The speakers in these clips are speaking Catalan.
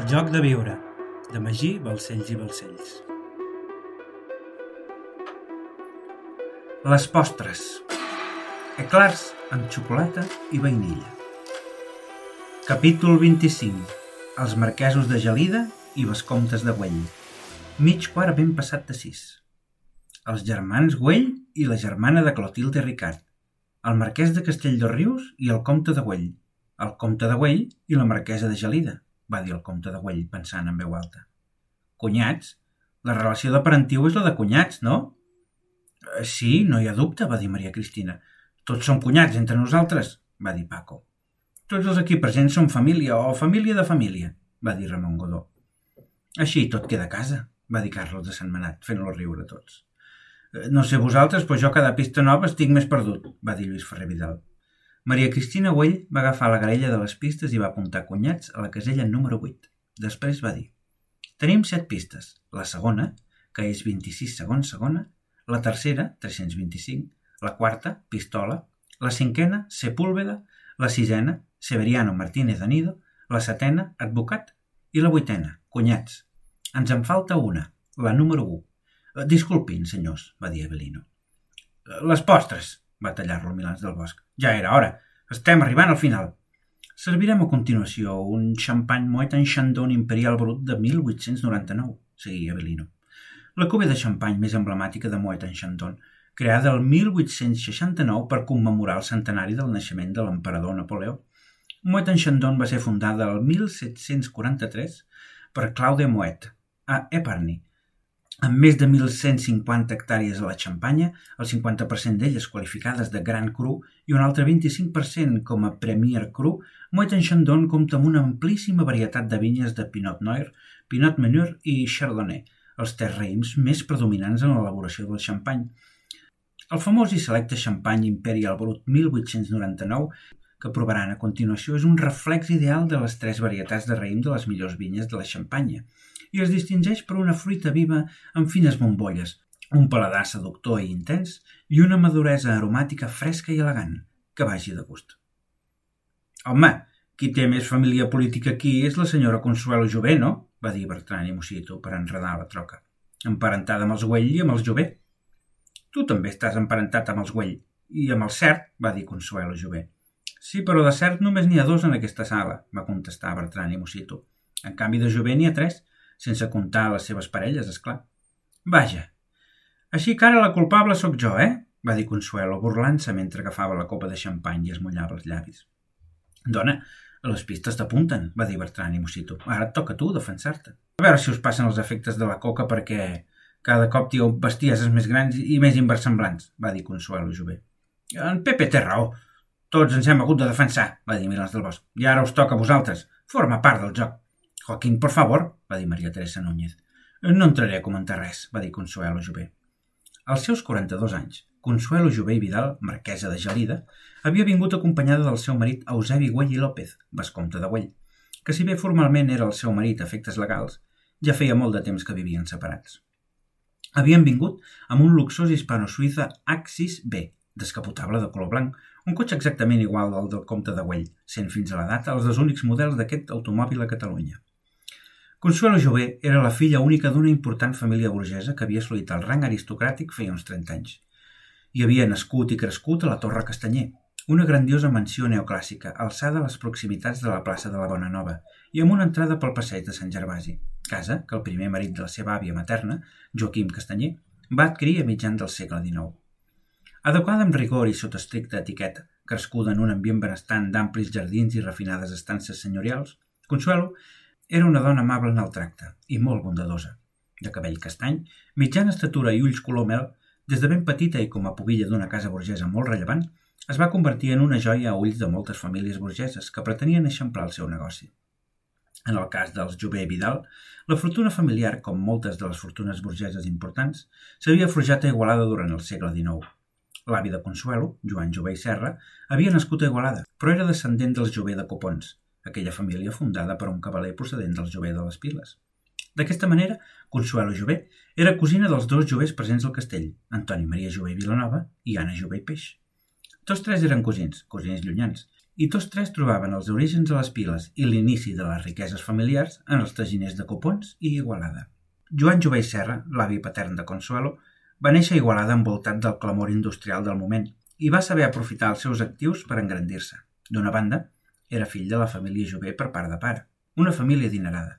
El joc de viure, de Magí, Balcells i Balcells. Les postres. Eclars amb xocolata i vainilla. Capítol 25. Els marquesos de Gelida i vescomtes de Güell. Mig quart ben passat de sis. Els germans Güell i la germana de Clotilde Ricard. El marquès de Castelldorrius i el comte de Güell. El comte de Güell i la marquesa de Gelida, va dir el comte de Güell pensant en veu alta. Cunyats? La relació de parentiu és la de cunyats, no? Eh, sí, no hi ha dubte, va dir Maria Cristina. Tots som cunyats entre nosaltres, va dir Paco. Tots els aquí presents som família o família de família, va dir Ramon Godó. Així tot queda a casa, va dir Carlos de Sant Manat, fent-lo riure a tots. Eh, no sé vosaltres, però jo cada pista nova estic més perdut, va dir Lluís Ferrer Vidal. Maria Cristina Güell va agafar la garella de les pistes i va apuntar cunyats a la casella número 8. Després va dir Tenim set pistes. La segona, que és 26 segons segona, la tercera, 325, la quarta, pistola, la cinquena, Sepúlveda, la sisena, Severiano Martínez Anido, la setena, advocat, i la vuitena, cunyats. Ens en falta una, la número 1, Eh, disculpin, senyors, va dir Avelino. Eh, les postres, va tallar-lo Milans del Bosc. Ja era hora. Estem arribant al final. Servirem a continuació un xampany Moet en Chandon Imperial Brut de 1899, seguia Avelino. La cuba de xampany més emblemàtica de Moet en Chandon, creada el 1869 per commemorar el centenari del naixement de l'emperador Napoleó. Moet en Chandon va ser fundada el 1743 per Claude Moet, a Epernay, amb més de 1.150 hectàrees a la Xampanya, el 50% d'elles qualificades de Gran Cru i un altre 25% com a Premier Cru, Moet en Chandon compta amb una amplíssima varietat de vinyes de Pinot Noir, Pinot Meunier i Chardonnay, els tres raïms més predominants en l'elaboració del xampany. El famós i selecte xampany Imperial Brut 1899 que provaran a continuació és un reflex ideal de les tres varietats de raïm de les millors vinyes de la Xampanya i es distingeix per una fruita viva amb fines bombolles, un paladar seductor i intens i una maduresa aromàtica fresca i elegant, que vagi de gust. Home, qui té més família política aquí és la senyora Consuelo Jové, no? va dir Bertran i Mosito per enredar la troca. Emparentada amb els Güell i amb els Jové. Tu també estàs emparentat amb els Güell i amb el Cert, va dir Consuelo Jové. Sí, però de cert només n'hi ha dos en aquesta sala, va contestar Bertran i Mosito. En canvi de Jové n'hi ha tres, sense comptar les seves parelles, és clar. Vaja, així que ara la culpable sóc jo, eh? va dir Consuelo, burlant-se mentre agafava la copa de xampany i es mullava els llavis. Dona, les pistes t'apunten, va dir Bertran i Mosito. Ara et toca a tu defensar-te. A veure si us passen els efectes de la coca perquè cada cop dieu bestieses més grans i més inversemblants, va dir Consuelo Jové. En Pepe té raó, tots ens hem hagut de defensar, va dir Milans del Bosc. I ara us toca a vosaltres. Forma part del joc. Joaquín, por favor, va dir Maria Teresa Núñez. No entraré a comentar res, va dir Consuelo Jové. Als seus 42 anys, Consuelo Jové i Vidal, marquesa de Gelida, havia vingut acompanyada del seu marit Eusebi Güell i López, vescomte de Güell, que si bé formalment era el seu marit a efectes legals, ja feia molt de temps que vivien separats. Havien vingut amb un luxós hispano-suïssa Axis B, descapotable de color blanc, un cotxe exactament igual al del comte de Güell, sent fins a la data els dos únics models d'aquest automòbil a Catalunya. Consuelo Jové era la filla única d'una important família burgesa que havia assolit el rang aristocràtic feia uns 30 anys. Hi havia nascut i crescut a la Torre Castanyer, una grandiosa mansió neoclàssica alçada a les proximitats de la plaça de la Bona Nova i amb una entrada pel passeig de Sant Gervasi, casa que el primer marit de la seva àvia materna, Joaquim Castanyer, va adquirir a mitjan del segle XIX. Adequada amb rigor i sota estricta etiqueta, crescuda en un ambient benestant d'amplis jardins i refinades estances senyorials, Consuelo era una dona amable en el tracte i molt bondadosa. De cabell castany, mitjana estatura i ulls color mel, des de ben petita i com a pubilla d'una casa burgesa molt rellevant, es va convertir en una joia a ulls de moltes famílies burgeses que pretenien eixamplar el seu negoci. En el cas dels Jové Vidal, la fortuna familiar, com moltes de les fortunes burgeses importants, s'havia forjat a Igualada durant el segle XIX L'avi de Consuelo, Joan Jové i Serra, havia nascut a Igualada, però era descendent dels Jové de Copons, aquella família fundada per un cavaler procedent dels Jové de les Piles. D'aquesta manera, Consuelo Jové era cosina dels dos Jovés presents al castell, Antoni Maria Jové i Vilanova i Anna Jové i Peix. Tots tres eren cosins, cosins llunyans, i tots tres trobaven els orígens de les piles i l'inici de les riqueses familiars en els traginers de Copons i Igualada. Joan Jové i Serra, l'avi patern de Consuelo, va néixer a Igualada envoltat del clamor industrial del moment i va saber aprofitar els seus actius per engrandir-se. D'una banda, era fill de la família Jové per part de pare, una família adinerada,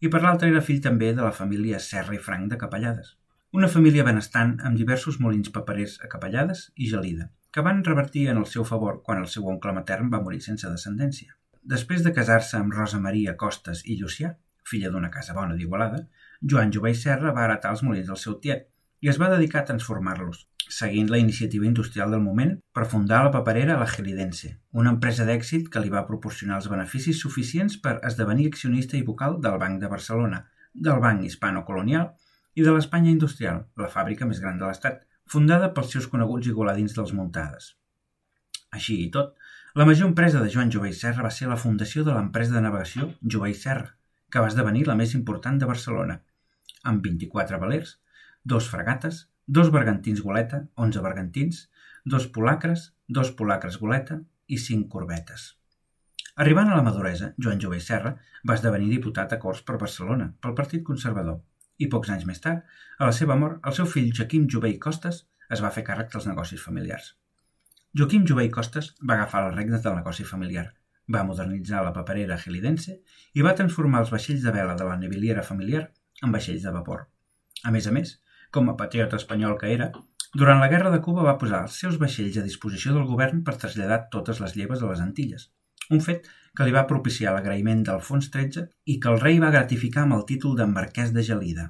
i per l'altra era fill també de la família Serra i Franc de Capellades, una família benestant amb diversos molins paperers a Capellades i Gelida, que van revertir en el seu favor quan el seu oncle matern va morir sense descendència. Després de casar-se amb Rosa Maria Costes i Llucià, filla d'una casa bona d'Igualada, Joan Jové i Serra va heretar els molins del seu tiet i es va dedicar a transformar-los, seguint la iniciativa industrial del moment per fundar la paperera La Gelidense, una empresa d'èxit que li va proporcionar els beneficis suficients per esdevenir accionista i vocal del Banc de Barcelona, del Banc Hispano-Colonial i de l'Espanya Industrial, la fàbrica més gran de l'Estat, fundada pels seus coneguts igualadins dels Muntades. Així i tot, la major empresa de Joan Jové i Serra va ser la fundació de l'empresa de navegació Jové i Serra, que va esdevenir la més important de Barcelona, amb 24 velers, dos fragates, dos bergantins goleta, 11 bergantins, dos polacres, dos polacres goleta i cinc corbetes. Arribant a la maduresa, Joan Jové i Serra va esdevenir diputat a Corts per Barcelona pel Partit Conservador i pocs anys més tard, a la seva mort, el seu fill Joaquim Jové i Costes es va fer càrrec dels negocis familiars. Joaquim Jové i Costes va agafar les regnes del negoci familiar, va modernitzar la paperera gelidense i va transformar els vaixells de vela de la neviliera familiar en vaixells de vapor. A més a més, com a patriota espanyol que era, durant la Guerra de Cuba va posar els seus vaixells a disposició del govern per traslladar totes les lleves a les Antilles, un fet que li va propiciar l'agraïment d'Alfons XIII i que el rei va gratificar amb el títol de Marquès de Gelida.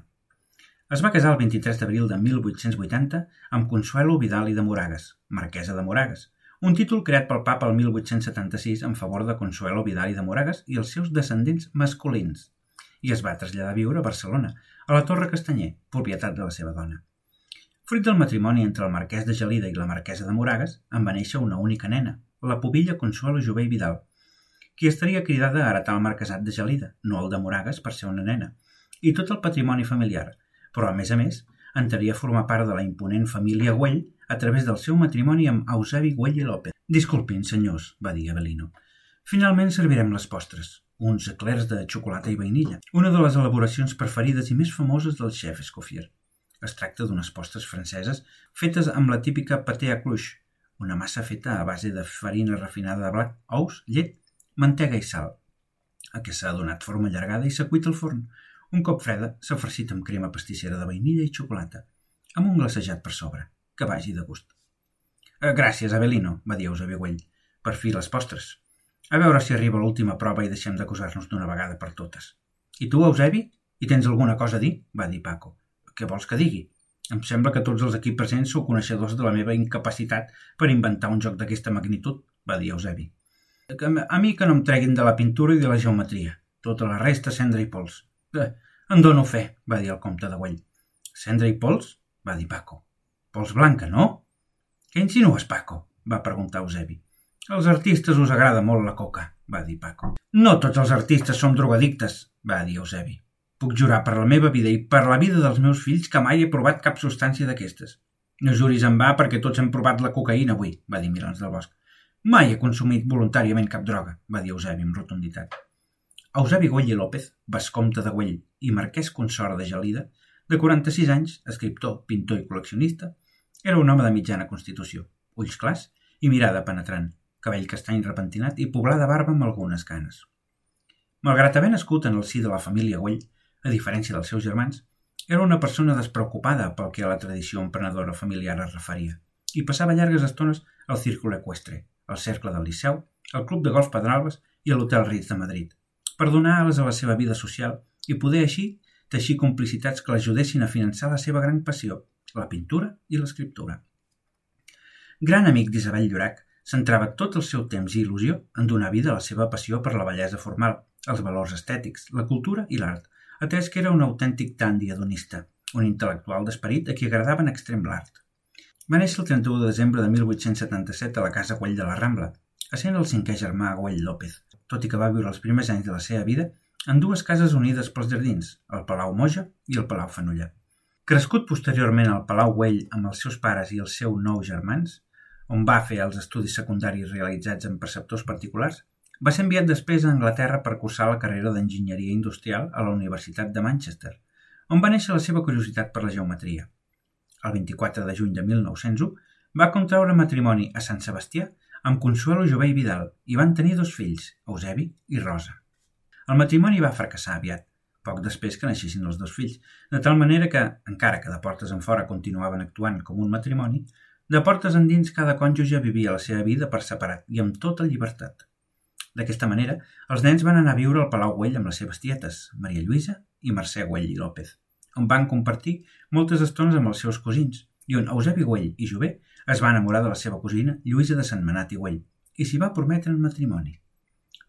Es va casar el 23 d'abril de 1880 amb Consuelo Vidal i de Moragas, marquesa de Moragas, un títol creat pel papa el 1876 en favor de Consuelo Vidal i de Moragas i els seus descendents masculins, i es va traslladar a viure a Barcelona, a la Torre Castanyer, propietat de la seva dona. Fruit del matrimoni entre el marquès de Gelida i la marquesa de Moragas, en va néixer una única nena, la pubilla Consuelo Jové i Vidal, qui estaria cridada a heretar el marquesat de Gelida, no el de Moragas per ser una nena, i tot el patrimoni familiar, però a més a més entraria a formar part de la imponent família Güell a través del seu matrimoni amb Eusebi Güell i López. Disculpin, senyors, va dir Avelino. Finalment servirem les postres, uns eclairs de xocolata i vainilla, una de les elaboracions preferides i més famoses del xef Escoffier. Es tracta d'unes postres franceses fetes amb la típica paté à cruix, una massa feta a base de farina refinada de blat, ous, llet mantega i sal. A què s'ha donat forma allargada i s'ha cuit al forn. Un cop freda, s'ha farcit amb crema pastissera de vainilla i xocolata, amb un glacejat per sobre, que vagi de gust. Eh, gràcies, Avelino, va dir Eusebio Güell. Per fi les postres. A veure si arriba l'última prova i deixem d'acusar-nos d'una vegada per totes. I tu, Eusebi? Hi tens alguna cosa a dir? va dir Paco. Què vols que digui? Em sembla que tots els aquí presents sou coneixedors de la meva incapacitat per inventar un joc d'aquesta magnitud, va dir Eusebi. A mi que no em treguin de la pintura i de la geometria. Tota la resta, cendra i pols. Eh, en dono fe, va dir el comte de Güell. Cendra i pols? va dir Paco. Pols blanca, no? Què insinues, Paco? va preguntar Eusebi. Als artistes us agrada molt la coca, va dir Paco. No tots els artistes som drogadictes, va dir Eusebi. Puc jurar per la meva vida i per la vida dels meus fills que mai he provat cap substància d'aquestes. No juris en va perquè tots hem provat la cocaïna avui, va dir Milans del Bosc. Mai he consumit voluntàriament cap droga, va dir Eusebi amb rotunditat. Eusebi Güell i López, vescomte de Güell i marquès consort de Gelida, de 46 anys, escriptor, pintor i col·leccionista, era un home de mitjana constitució, ulls clars i mirada penetrant, cabell castany repentinat i poblada barba amb algunes canes. Malgrat haver nascut en el si de la família Güell, a diferència dels seus germans, era una persona despreocupada pel que a la tradició emprenedora familiar es referia i passava llargues estones al círcul equestre, al Cercle del Liceu, al Club de Golf Pedralbes i a l'Hotel Ritz de Madrid, per donar ales a la seva vida social i poder així teixir complicitats que l'ajudessin a finançar la seva gran passió, la pintura i l'escriptura. Gran amic d'Isabel Llorac, centrava tot el seu temps i il·lusió en donar vida a la seva passió per la bellesa formal, els valors estètics, la cultura i l'art, atès que era un autèntic tandi hedonista, un intel·lectual d'esperit a qui agradava en extrem l'art. Va néixer el 31 de desembre de 1877 a la Casa Güell de la Rambla, essent el cinquè germà Güell López, tot i que va viure els primers anys de la seva vida en dues cases unides pels jardins, el Palau Moja i el Palau Fenollà. Crescut posteriorment al Palau Güell amb els seus pares i els seus nou germans, on va fer els estudis secundaris realitzats en preceptors particulars, va ser enviat després a Anglaterra per cursar la carrera d'Enginyeria Industrial a la Universitat de Manchester, on va néixer la seva curiositat per la geometria. El 24 de juny de 1901 va contraure matrimoni a Sant Sebastià amb Consuelo Jové i Vidal i van tenir dos fills, Eusebi i Rosa. El matrimoni va fracassar aviat, poc després que naixessin els dos fills, de tal manera que, encara que de portes en fora continuaven actuant com un matrimoni, de portes endins cada cònjuge vivia la seva vida per separat i amb tota llibertat. D'aquesta manera, els nens van anar a viure al Palau Güell amb les seves tietes, Maria Lluïsa i Mercè Güell i López, on van compartir moltes estones amb els seus cosins i on Eusebi Güell i Jové es va enamorar de la seva cosina Lluïsa de Sant Manat i Güell i s'hi va prometre en matrimoni.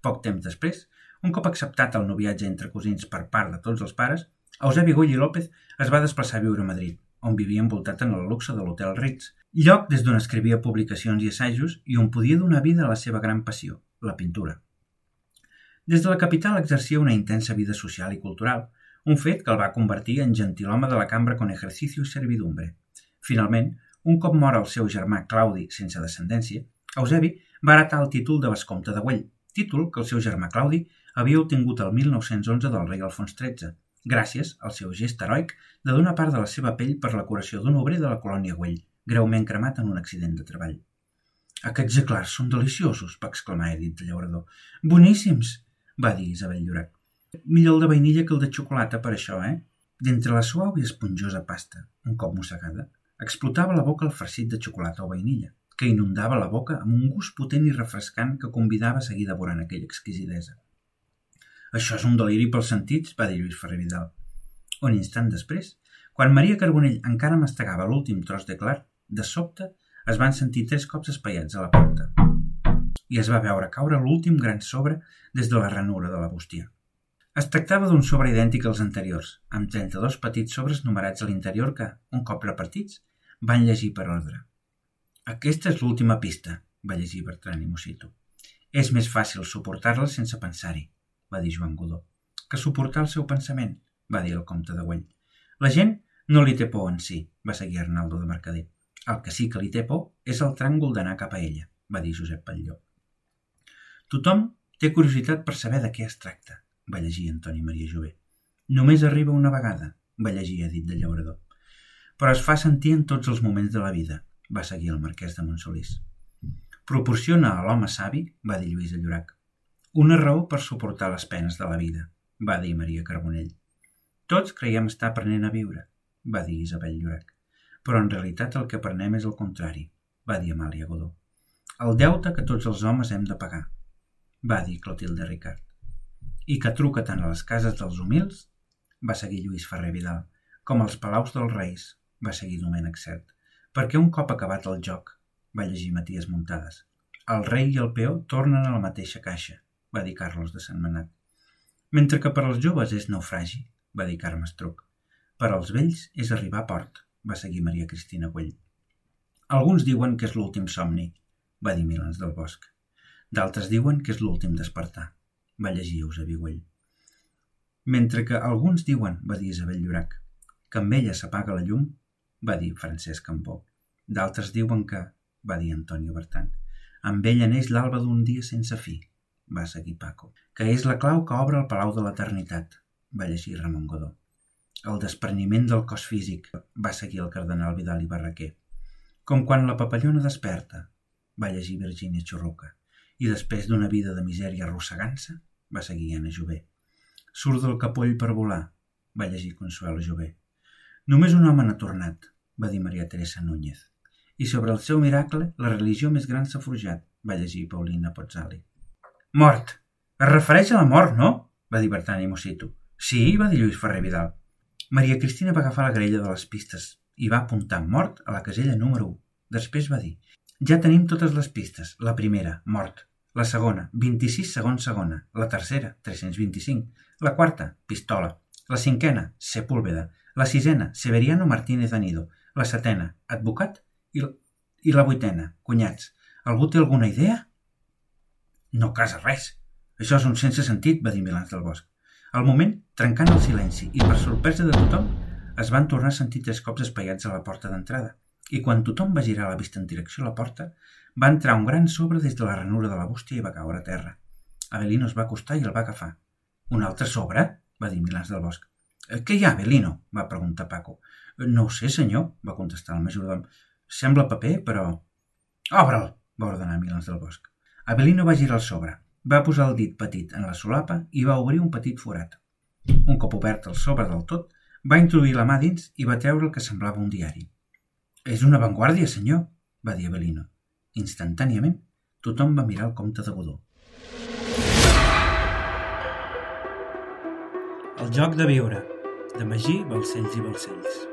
Poc temps després, un cop acceptat el noviatge entre cosins per part de tots els pares, Eusebi Gull i López es va desplaçar a viure a Madrid, on vivia envoltat en el luxe de l'Hotel Ritz, lloc des d'on escrivia publicacions i assajos i on podia donar vida a la seva gran passió, la pintura. Des de la capital exercia una intensa vida social i cultural, un fet que el va convertir en gentilhome de la cambra con ejercicio i servidumbre. Finalment, un cop mor el seu germà Claudi sense descendència, Eusebi va heretar el títol de Vescomte de Güell, títol que el seu germà Claudi havia obtingut el 1911 del rei Alfons XIII, gràcies al seu gest heroic de donar part de la seva pell per la curació d'un obrer de la colònia Güell, greument cremat en un accident de treball. Aquests eclars són deliciosos, va exclamar Edith Llaurador. Boníssims, va dir Isabel Llorac. Millor el de vainilla que el de xocolata per això, eh? D'entre la suau i esponjosa pasta, un cop mossegada, explotava la boca el farcit de xocolata o vainilla, que inundava la boca amb un gust potent i refrescant que convidava a seguir devorant aquella exquisidesa. Això és un deliri pels sentits, va dir Lluís Ferrer Vidal. Un instant després, quan Maria Carbonell encara mastegava l'últim tros de clar, de sobte es van sentir tres cops espaiats a la porta i es va veure caure l'últim gran sobre des de la ranura de la bústia. Es tractava d'un sobre idèntic als anteriors, amb 32 petits sobres numerats a l'interior que, un cop repartits, van llegir per ordre. Aquesta és l'última pista, va llegir Bertran i Mosito. És més fàcil suportar-la sense pensar-hi va dir Joan Godó. Que suportar el seu pensament, va dir el comte de Güell. La gent no li té por en si, va seguir Arnaldo de Mercader. El que sí que li té por és el tràngol d'anar cap a ella, va dir Josep Patlló. Tothom té curiositat per saber de què es tracta, va llegir Antoni Maria Jové. Només arriba una vegada, va llegir Edith de Llaurador. Però es fa sentir en tots els moments de la vida, va seguir el marquès de Montsolís. Proporciona a l'home savi, va dir Lluís de Llorac, una raó per suportar les penes de la vida, va dir Maria Carbonell. Tots creiem estar aprenent a viure, va dir Isabel Llorac. Però en realitat el que aprenem és el contrari, va dir Amàlia Godó. El deute que tots els homes hem de pagar, va dir Clotilde Ricard. I que truca tant a les cases dels humils, va seguir Lluís Ferrer Vidal, com als palaus dels reis, va seguir Domènec Cert, perquè un cop acabat el joc, va llegir Maties Muntades, el rei i el peó tornen a la mateixa caixa, va dir Carlos de Sant Manat. Mentre que per als joves és naufragi, va dir Carme Estruc. Per als vells és arribar a port, va seguir Maria Cristina Güell. Alguns diuen que és l'últim somni, va dir Milans del Bosc. D'altres diuen que és l'últim despertar, va llegir Eusebi Güell. Mentre que alguns diuen, va dir Isabel Llorac, que amb ella s'apaga la llum, va dir Francesc Campó. D'altres diuen que, va dir Antonio Bertan, amb ella neix l'alba d'un dia sense fi, va seguir Paco, que és la clau que obre el Palau de l'Eternitat, va llegir Ramon Godó. El despreniment del cos físic, va seguir el cardenal Vidal i Barraquer. Com quan la papallona desperta, va llegir Virginia Xurruca, i després d'una vida de misèria arrossegant-se, va seguir Anna Jové. Surt del capoll per volar, va llegir Consuelo Jové. Només un home n'ha tornat, va dir Maria Teresa Núñez. I sobre el seu miracle, la religió més gran s'ha forjat, va llegir Paulina Pozzali. Mort. Es refereix a la mort, no? va dir Bertran i Mosito. Sí, va dir Lluís Ferrer Vidal. Maria Cristina va agafar la grella de les pistes i va apuntar mort a la casella número 1. Després va dir, ja tenim totes les pistes. La primera, mort. La segona, 26 segons segona. La tercera, 325. La quarta, pistola. La cinquena, Sepúlveda. La sisena, Severiano Martínez Anido. La setena, advocat. I, I la vuitena, cunyats. Algú té alguna idea? No casa res. Això és un sense sentit, va dir Milans del Bosc. Al moment, trencant el silenci i per sorpresa de tothom, es van tornar a sentir tres cops espaiats a la porta d'entrada i quan tothom va girar la vista en direcció a la porta, va entrar un gran sobre des de la ranura de la bústia i va caure a terra. Avelino es va acostar i el va agafar. Un altre sobre? va dir Milans del Bosc. «Eh, què hi ha, Avelino? va preguntar Paco. No ho sé, senyor, va contestar el majordom. Sembla paper, però... Obre'l, va ordenar Milans del Bosc. Avelino va girar el sobre, va posar el dit petit en la solapa i va obrir un petit forat. Un cop obert el sobre del tot, va introduir la mà dins i va treure el que semblava un diari. És una vanguardia, senyor, va dir Avelino. Instantàniament, tothom va mirar el comte de Godó. El joc de viure, de Magí, Balcells i Balcells.